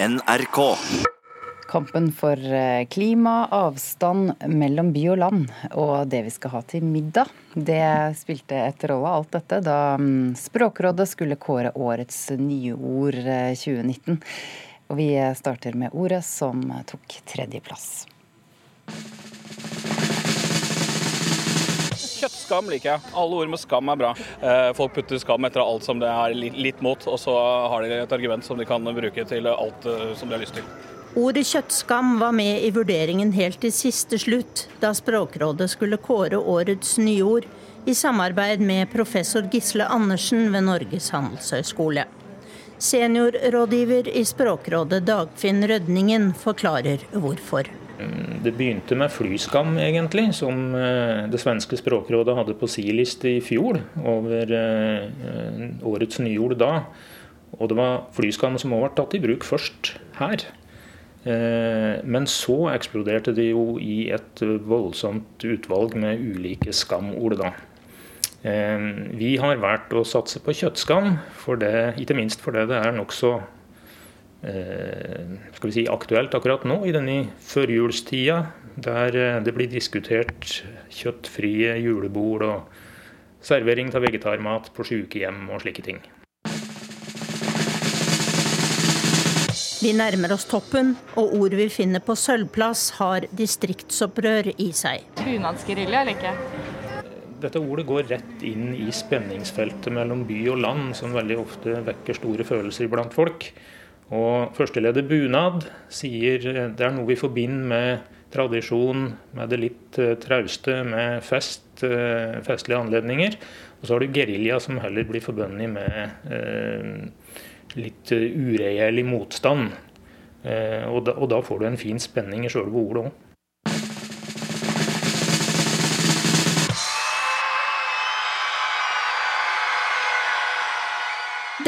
NRK. Kampen for eh, klima, avstand mellom by og land, og det vi skal ha til middag. Det spilte et rolle, alt dette, da mm, Språkrådet skulle kåre årets nyord 2019. Eh, og vi starter med ordet som tok tredjeplass. Kjøttskam liker jeg. Alle ord med skam er bra. Eh, folk putter skam etter alt som det er litt mot, og så har de et argument som de kan bruke til alt som de har lyst til. Ordet kjøttskam var med i vurderingen helt til siste slutt, da Språkrådet skulle kåre årets nyord, i samarbeid med professor Gisle Andersen ved Norges handelshøyskole. Seniorrådgiver i Språkrådet Dagfinn Rødningen forklarer hvorfor. Mm, det begynte med flyskam, egentlig, som eh, det svenske språkrådet hadde på si liste i fjor over eh, årets nyord da. Og det var flyskam som ble tatt i bruk først her. Eh, men så eksploderte det jo i et voldsomt utvalg med ulike skamord. da. Vi har valgt å satse på kjøttskam, for det, ikke minst fordi det er nokså skal vi si, aktuelt akkurat nå, i denne førjulstida, der det blir diskutert kjøttfrie julebord og servering av vegetarmat på sykehjem og slike ting. Vi nærmer oss toppen, og ord vi finner på sølvplass har distriktsopprør i seg. Bunadsgerilja eller ikke? Dette ordet går rett inn i spenningsfeltet mellom by og land, som veldig ofte vekker store følelser blant folk. Og Førsteleder bunad sier det er noe vi forbinder med tradisjon, med det litt eh, trauste, med fest, eh, festlige anledninger. Og så har du gerilja, som heller blir forbundet med eh, litt eh, uregjerlig motstand. Eh, og da, og da, får du en fin spenning i sjølve ordet òg.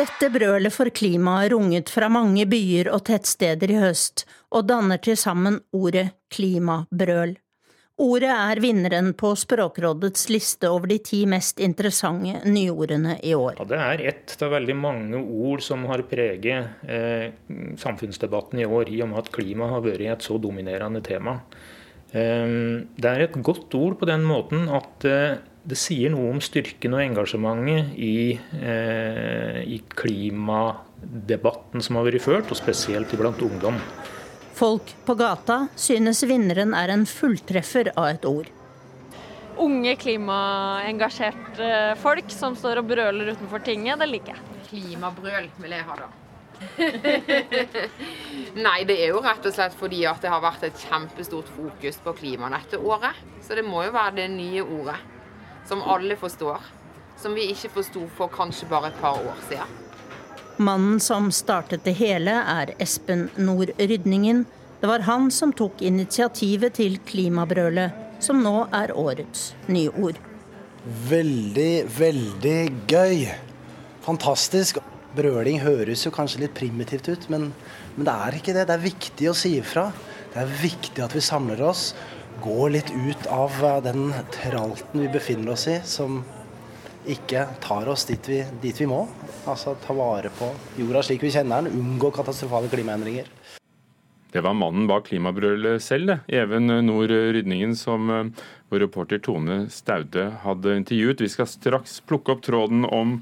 Dette brølet for klimaet runget fra mange byer og tettsteder i høst, og danner til sammen ordet klimabrøl. Ordet er vinneren på Språkrådets liste over de ti mest interessante nyordene i år. Ja, det er ett av veldig mange ord som har preget eh, samfunnsdebatten i år, i og med at klima har vært et så dominerende tema. Eh, det er et godt ord på den måten at eh, det sier noe om styrken og engasjementet i, eh, i klimadebatten som har vært ført, og spesielt blant ungdom. Folk på gata synes vinneren er en fulltreffer av et ord. Unge, klimaengasjerte folk som står og brøler utenfor tinget, det liker jeg. Klimabrøl vil jeg ha, da. Nei, det er jo rett og slett fordi at det har vært et kjempestort fokus på klima dette året. Så det må jo være det nye ordet som alle forstår. Som vi ikke forsto for kanskje bare et par år siden. Mannen som startet det hele, er Espen Nord Rydningen. Det var han som tok initiativet til klimabrølet, som nå er årets nyord. Veldig, veldig gøy. Fantastisk. Brøling høres jo kanskje litt primitivt ut, men, men det er ikke det. Det er viktig å si ifra. Det er viktig at vi samler oss. Går litt ut av den tralten vi befinner oss i, som ikke tar oss dit vi, dit vi må. Altså ta vare på jorda slik vi kjenner den, unngå katastrofale klimaendringer. Det var mannen bak klimabrølet selv, det. Even Nord Rydningen, som eh, vår reporter Tone Staude hadde intervjuet. Vi skal straks plukke opp tråden om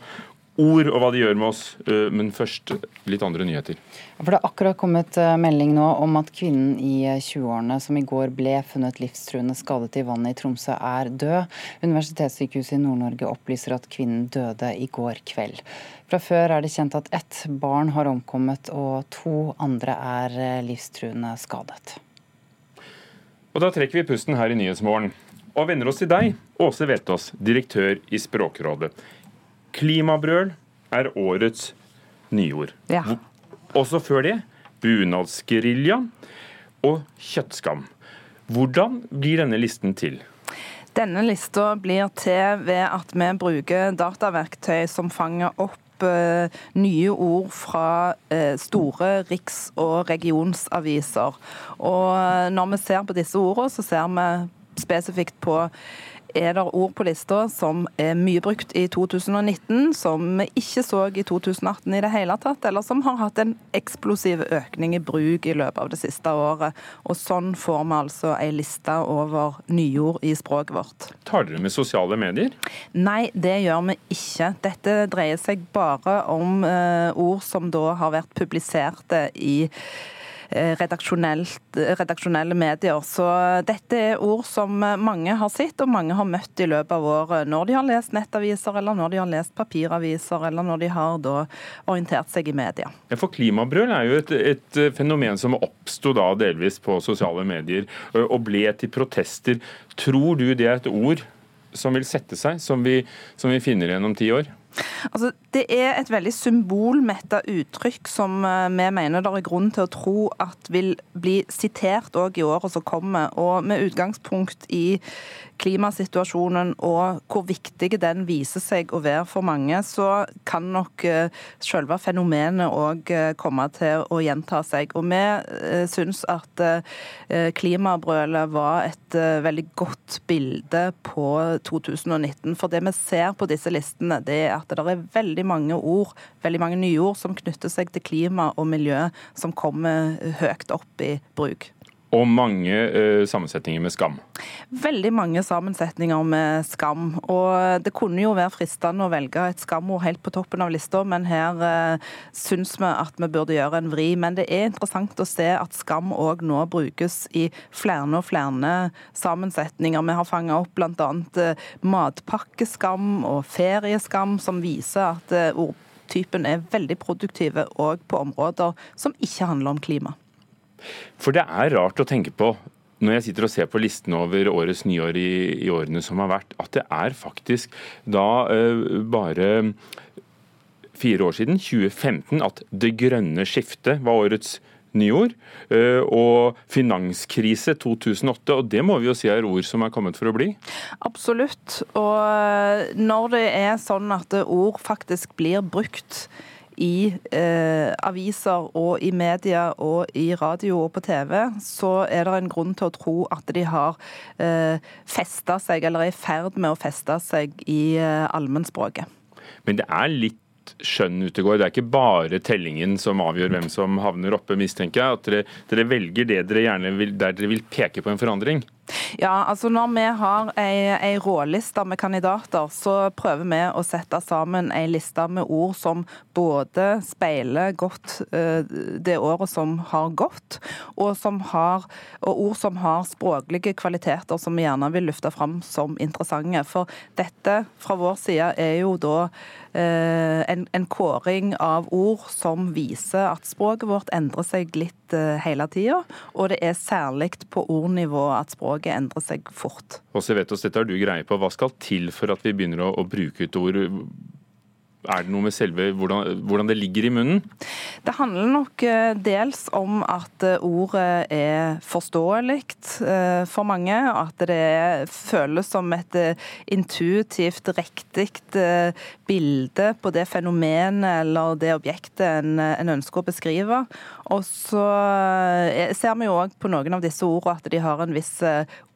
ord og hva de gjør med oss. Eh, men først litt andre nyheter. For Det har akkurat kommet eh, melding nå om at kvinnen i 20-årene eh, som i går ble funnet livstruende skadet i vannet i Tromsø, er død. Universitetssykehuset i Nord-Norge opplyser at kvinnen døde i går kveld. Fra før er det kjent at ett barn har omkommet og to andre er livstruende skadet. Og Da trekker vi pusten her i Nyhetsmorgen og vender oss til deg, Åse Vetås, direktør i Språkrådet. Klimabrøl er årets nyord. Ja. Også før det bunadsgerilja og kjøttskam. Hvordan blir denne listen til? Denne lista blir til ved at vi bruker dataverktøy som fanger opp eh, nye ord fra eh, store riks- og regionsaviser. Og eh, når vi ser på disse ordene, så ser vi spesifikt på er det ord på lista som er mye brukt i 2019, som vi ikke så i 2018 i det hele tatt, eller som har hatt en eksplosiv økning i bruk i løpet av det siste året. Og Sånn får vi altså ei liste over nyord i språket vårt. Tar dere med sosiale medier? Nei, det gjør vi ikke. Dette dreier seg bare om uh, ord som da har vært publiserte i Eh, redaksjonelle medier. Så dette er ord som mange har sett og mange har møtt i løpet av året, når de har lest nettaviser, eller når de har lest papiraviser, eller når de har da orientert seg i media. Ja, for klimabrøl er jo et, et fenomen som oppsto delvis på sosiale medier, og ble til protester. Tror du det er et ord som vil sette seg, som vi, som vi finner igjen om ti år? Altså, det er et veldig symbolmetta uttrykk som eh, vi mener det er grunn til å tro at vil bli sitert òg i året som kommer. Og med utgangspunkt i klimasituasjonen og hvor viktig den viser seg å være for mange, så kan nok eh, selve fenomenet òg eh, komme til å gjenta seg. Og vi syns at klimabrølet var et veldig godt bilde på 2019. For det vi ser på disse listene, det er at det er veldig mange ord, veldig mange nye ord som knytter seg til klima og miljø, som kommer høyt opp i bruk. Og mange uh, sammensetninger med skam? Veldig mange sammensetninger med skam. Og det kunne jo være fristende å velge et skamord helt på toppen av lista, men her uh, syns vi at vi burde gjøre en vri. Men det er interessant å se at skam òg nå brukes i flere og flere sammensetninger. Vi har fanga opp bl.a. Uh, matpakkeskam og ferieskam, som viser at uh, ordtypen er veldig produktive òg på områder som ikke handler om klima. For det er rart å tenke på når jeg sitter og ser på listen over årets nyår i, i årene som har vært, at det er faktisk da uh, bare fire år siden, 2015, at det grønne skiftet var årets nyord. Uh, og finanskrise 2008, og det må vi jo si er ord som er kommet for å bli? Absolutt. Og eh, når det er sånn at ord faktisk blir brukt i eh, aviser og i media og i radio og på TV, så er det en grunn til å tro at de har eh, festa seg, eller er i ferd med å feste seg i eh, allmennspråket. Men det er litt skjønn ute går. Det er ikke bare tellingen som avgjør hvem som havner oppe, mistenker jeg. At dere, dere velger det dere gjerne vil, der dere vil peke på en forandring? Ja, altså Når vi har ei, ei råliste med kandidater, så prøver vi å sette sammen ei liste med ord som både speiler godt uh, det året som har gått, og, som har, og ord som har språklige kvaliteter som vi gjerne vil løfte fram som interessante. For dette fra vår side er jo da uh, en, en kåring av ord som viser at språket vårt endrer seg litt uh, hele tida, og det er særlig på ordnivå at språket språket endrer seg fort. Åse Vetås, dette har du greie på. Hva skal til for at vi begynner å, å bruke ut ord er det noe med selve hvordan, hvordan, det ligger i munnen? Det handler nok eh, dels om at eh, ordet er forståelig eh, for mange. At det føles som et intuitivt riktig bilde på det fenomenet eller det objektet en, en ønsker å beskrive. Og så ser vi jo òg på noen av disse ordene at de har en viss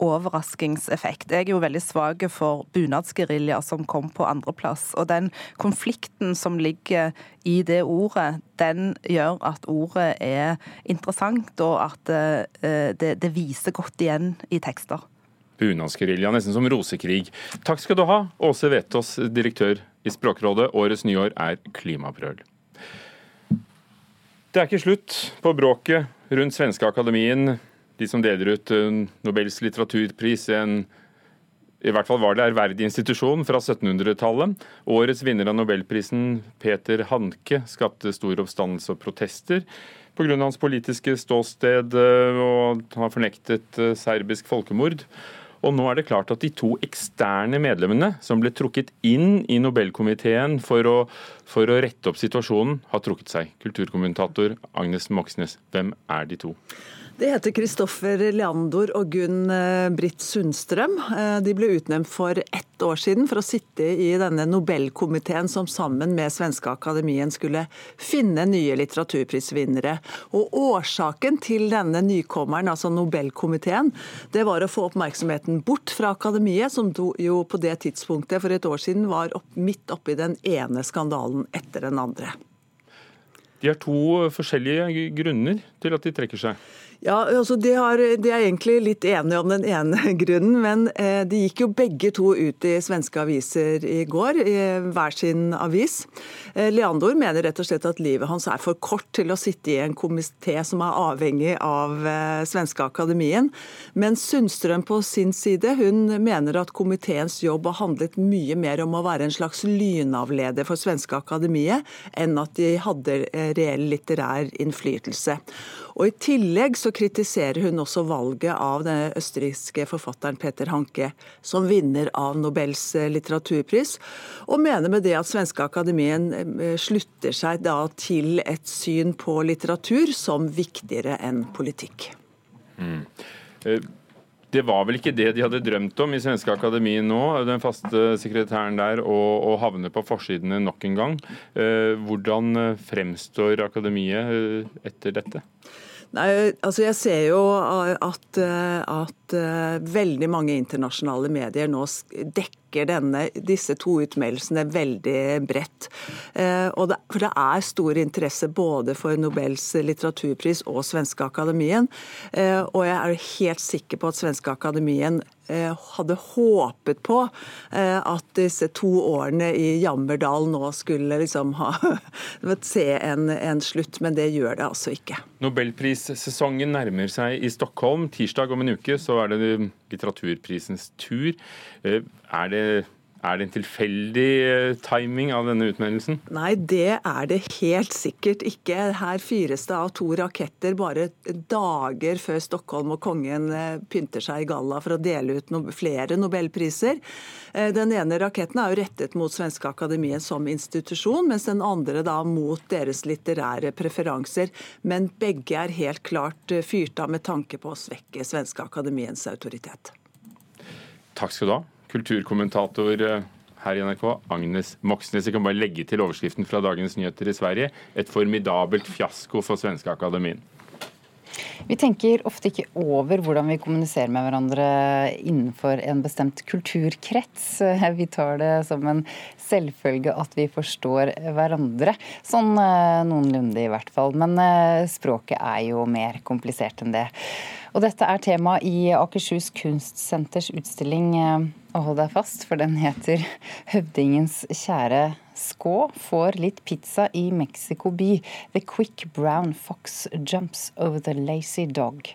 overraskingseffekt. Jeg er jo veldig svak for bunadsgerilja som kom på andreplass. Og den konflikten konflikten som ligger i det ordet, den gjør at ordet er interessant, og at eh, det, det viser godt igjen i tekster. Bunadsgerilja, nesten som rosekrig. Takk skal du ha, Åse Vetås, direktør i Språkrådet. Årets nyår er klimaprøl. Det er ikke slutt på bråket rundt Svenskeakademien, de som deler ut eh, Nobels litteraturpris, en i hvert fall var det ærverdig institusjon fra 1700-tallet. Årets vinner av nobelprisen, Peter Hanke, skapte stor oppstandelse og protester pga. hans politiske ståsted, eh, og han har fornektet eh, serbisk folkemord. Og nå er det klart at de to eksterne medlemmene som ble trukket inn i Nobelkomiteen for å, for å rette opp situasjonen, har trukket seg. Kulturkommentator Agnes Moxnes, hvem er de to? Det heter Kristoffer Leandor og Gunn eh, Britt Sundstrøm. Eh, de ble utnevnt for ett år siden for å sitte i denne Nobelkomiteen som sammen med Svenske Akademien skulle finne nye litteraturprisvinnere. Og Årsaken til denne nykommeren, altså Nobelkomiteen, det var å få oppmerksomheten bort fra akademiet, som jo på det tidspunktet for et år siden var opp, midt oppi den ene skandalen etter den andre. De har to forskjellige grunner til at de trekker seg. Ja, altså de, har, de, er egentlig litt enige om den ene grunnen, men eh, de gikk jo begge to ut i svenske aviser i går, i hver sin avis. Eh, Leandor mener rett og slett at livet hans er for kort til å sitte i en komité som er avhengig av eh, svenske akademien. Men Sundstrøm på sin side hun mener at komiteens jobb har handlet mye mer om å være en slags lynavleder for svenske akademiet, enn at de hadde eh, reell litterær innflytelse. Og I tillegg så kritiserer hun også valget av den østerrikske forfatteren Peter Hanke som vinner av Nobels eh, litteraturpris, og mener med det at svenske akademien eh, slutter seg da til et syn på litteratur som viktigere enn politikk. Mm. Eh, det var vel ikke det de hadde drømt om i Svenske Akademien nå, den faste sekretæren der, å, havne på forsidene nok en gang. Hvordan fremstår akademiet etter dette? Nei, altså Jeg ser jo at, at veldig mange internasjonale medier nå dekker denne, disse to utmeldelsene veldig bredt. Eh, det, for det er stor interesse både for Nobels litteraturpris og Svenske Akademien. Eh, og jeg er helt sikker på at Svenske Akademien Eh, hadde håpet på at disse to årene i Jammerdal nå skulle liksom ha se en, en slutt, men det gjør det altså ikke. Nobelprissesongen nærmer seg i Stockholm. Tirsdag om en uke så er det litteraturprisens tur. Eh, er det er det en tilfeldig eh, timing av denne utmeldelsen? Nei, det er det helt sikkert ikke. Her fyres det av to raketter bare dager før Stockholm og kongen eh, pynter seg i galla for å dele ut flere nobelpriser. Eh, den ene raketten er jo rettet mot Svenske Akademiet som institusjon, mens den andre da mot deres litterære preferanser. Men begge er helt klart fyrt av med tanke på å svekke Svenske Akademiens autoritet. Takk skal du ha kulturkommentator eh, her i NRK, Agnes Moxnes. Jeg kan bare legge til overskriften fra dagens nyheter i Sverige. Et formidabelt fiasko for svenske akademien. Vi tenker ofte ikke over hvordan vi kommuniserer med hverandre innenfor en bestemt kulturkrets. Vi tar det som en selvfølge at vi forstår hverandre. Sånn eh, noenlunde i hvert fall. Men eh, språket er jo mer komplisert enn det. Og dette er tema i Akershus Kunstsenters utstilling, og hold deg fast, for den heter 'Høvdingens kjære skå får litt pizza i Mexico by. The quick brown fox jumps over the lazy dog'.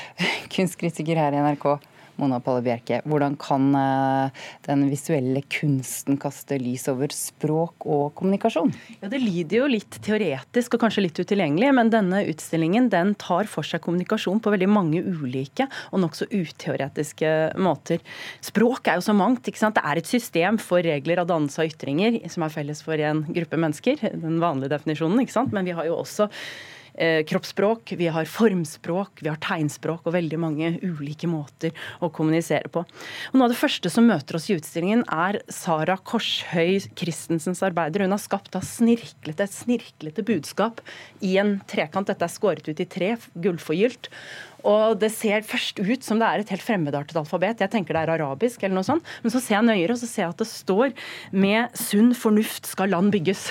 Kunstkritiker her i NRK, Mona Palle Bjerke, hvordan kan eh, den visuelle kunsten kaste lys over språk og kommunikasjon? Ja, Det lyder jo litt teoretisk og kanskje litt utilgjengelig, men denne utstillingen den tar for seg kommunikasjon på veldig mange ulike og nokså uteoretiske måter. Språk er jo så mangt. ikke sant? Det er et system for regler av dannelse og ytringer som er felles for en gruppe mennesker, den vanlige definisjonen, ikke sant? men vi har jo også kroppsspråk, vi har formspråk, vi har tegnspråk og veldig mange ulike måter å kommunisere på. Og noe av det første som møter oss i utstillingen, er Sara Korshøy Christensens arbeider. Hun har skapt da snirklete, et snirklete budskap i en trekant. Dette er skåret ut i tre, gullforgylt. Og det ser først ut som det er et helt fremmedartet alfabet. Jeg tenker det er arabisk eller noe sånt. Men så ser jeg nøyere, og så ser jeg at det står med sunn fornuft skal land bygges.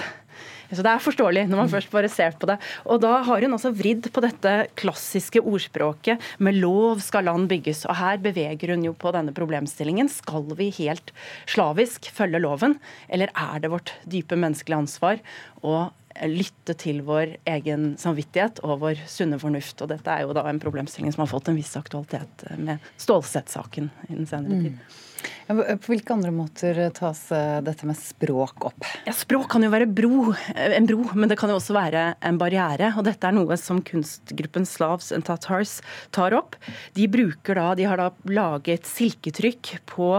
Så det er forståelig når man først bare ser på det. Og da har hun også vridd på dette klassiske ordspråket med lov skal land bygges. Og her beveger hun jo på denne problemstillingen. Skal vi helt slavisk følge loven, eller er det vårt dype menneskelige ansvar å lytte til vår egen samvittighet og vår sunne fornuft. Og dette er jo da en problemstilling som har fått en viss aktualitet med Stålsett-saken i den senere tid. Mm. På hvilke andre måter tas eh, dette med språk opp? Ja, Språk kan jo være bro, eh, en bro, men det kan jo også være en barriere. og Dette er noe som kunstgruppen Slavs and Tatars tar opp. De, da, de har da laget silketrykk på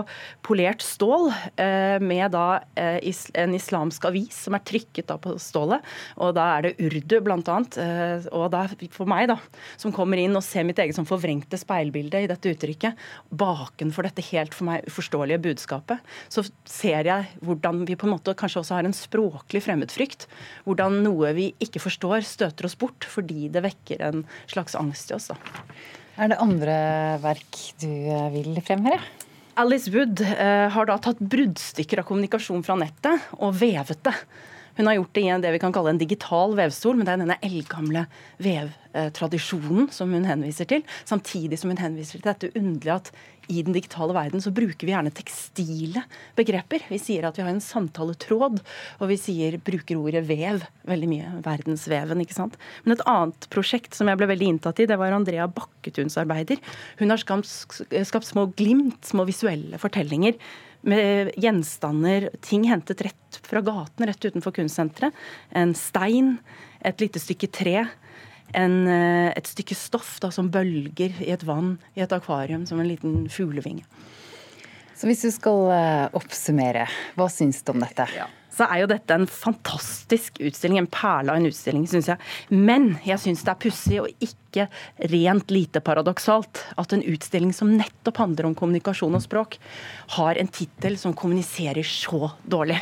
polert stål eh, med da en islamsk avis som er trykket da på stålet. og Da er det urdu, blant annet. Og da, for meg, da, som kommer inn og ser mitt eget sånn forvrengte speilbilde i dette uttrykket, bakenfor dette helt for meg uforståelige uforståelige budskapet, så ser jeg hvordan vi på en måte kanskje også har en språklig fremmedfrykt. Hvordan noe vi ikke forstår, støter oss bort fordi det vekker en slags angst i oss. Da. Er det andre verk du eh, vil fremheve? Alice Wood eh, har da tatt bruddstykker av kommunikasjon fra nettet og vevet det. Hun har gjort det i en, det vi kan kalle en digital vevstol, men det er denne eldgamle vevtradisjonen som hun henviser til. Samtidig som hun henviser til dette underlige at i den digitale verden så bruker vi gjerne tekstile begreper. Vi sier at vi har en samtaletråd, og vi sier, bruker ordet vev veldig mye. Verdensveven, ikke sant. Men et annet prosjekt som jeg ble veldig inntatt i, det var Andrea Bakketuns arbeider. Hun har skapt, skapt små glimt, små visuelle fortellinger med gjenstander, ting hentet rett fra gaten, rett utenfor kunstsenteret. En stein, et lite stykke tre en, eh, et stykke stoff da, som bølger i et vann i et akvarium som en liten fuglevinge. Så hvis du skal eh, oppsummere, hva syns du om dette? Ja så er jo dette en fantastisk utstilling, en perle av en utstilling, syns jeg. Men jeg syns det er pussig og ikke rent lite paradoksalt at en utstilling som nettopp handler om kommunikasjon og språk, har en tittel som kommuniserer så dårlig.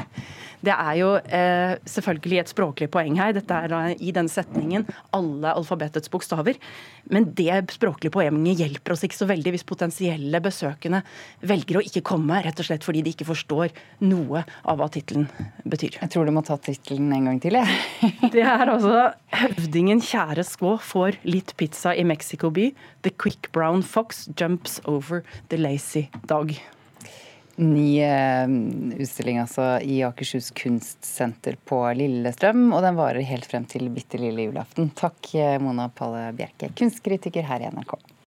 Det er jo eh, selvfølgelig et språklig poeng her. Dette er i den setningen alle alfabetets bokstaver. Men det språklige poenget hjelper oss ikke så veldig hvis potensielle besøkende velger å ikke komme, rett og slett fordi de ikke forstår noe av hva tittelen betyr. Jeg tror du må ta tittelen en gang til, jeg. det er altså 'Høvdingen kjære skå får litt pizza i Mexico by'. 'The quick brown fox jumps over the lazy dog'. Ny eh, utstilling altså i Akershus kunstsenter på Lillestrøm, og den varer helt frem til bitte lille julaften. Takk, eh, Mona Palle Bjerke, kunstkritiker her i NRK.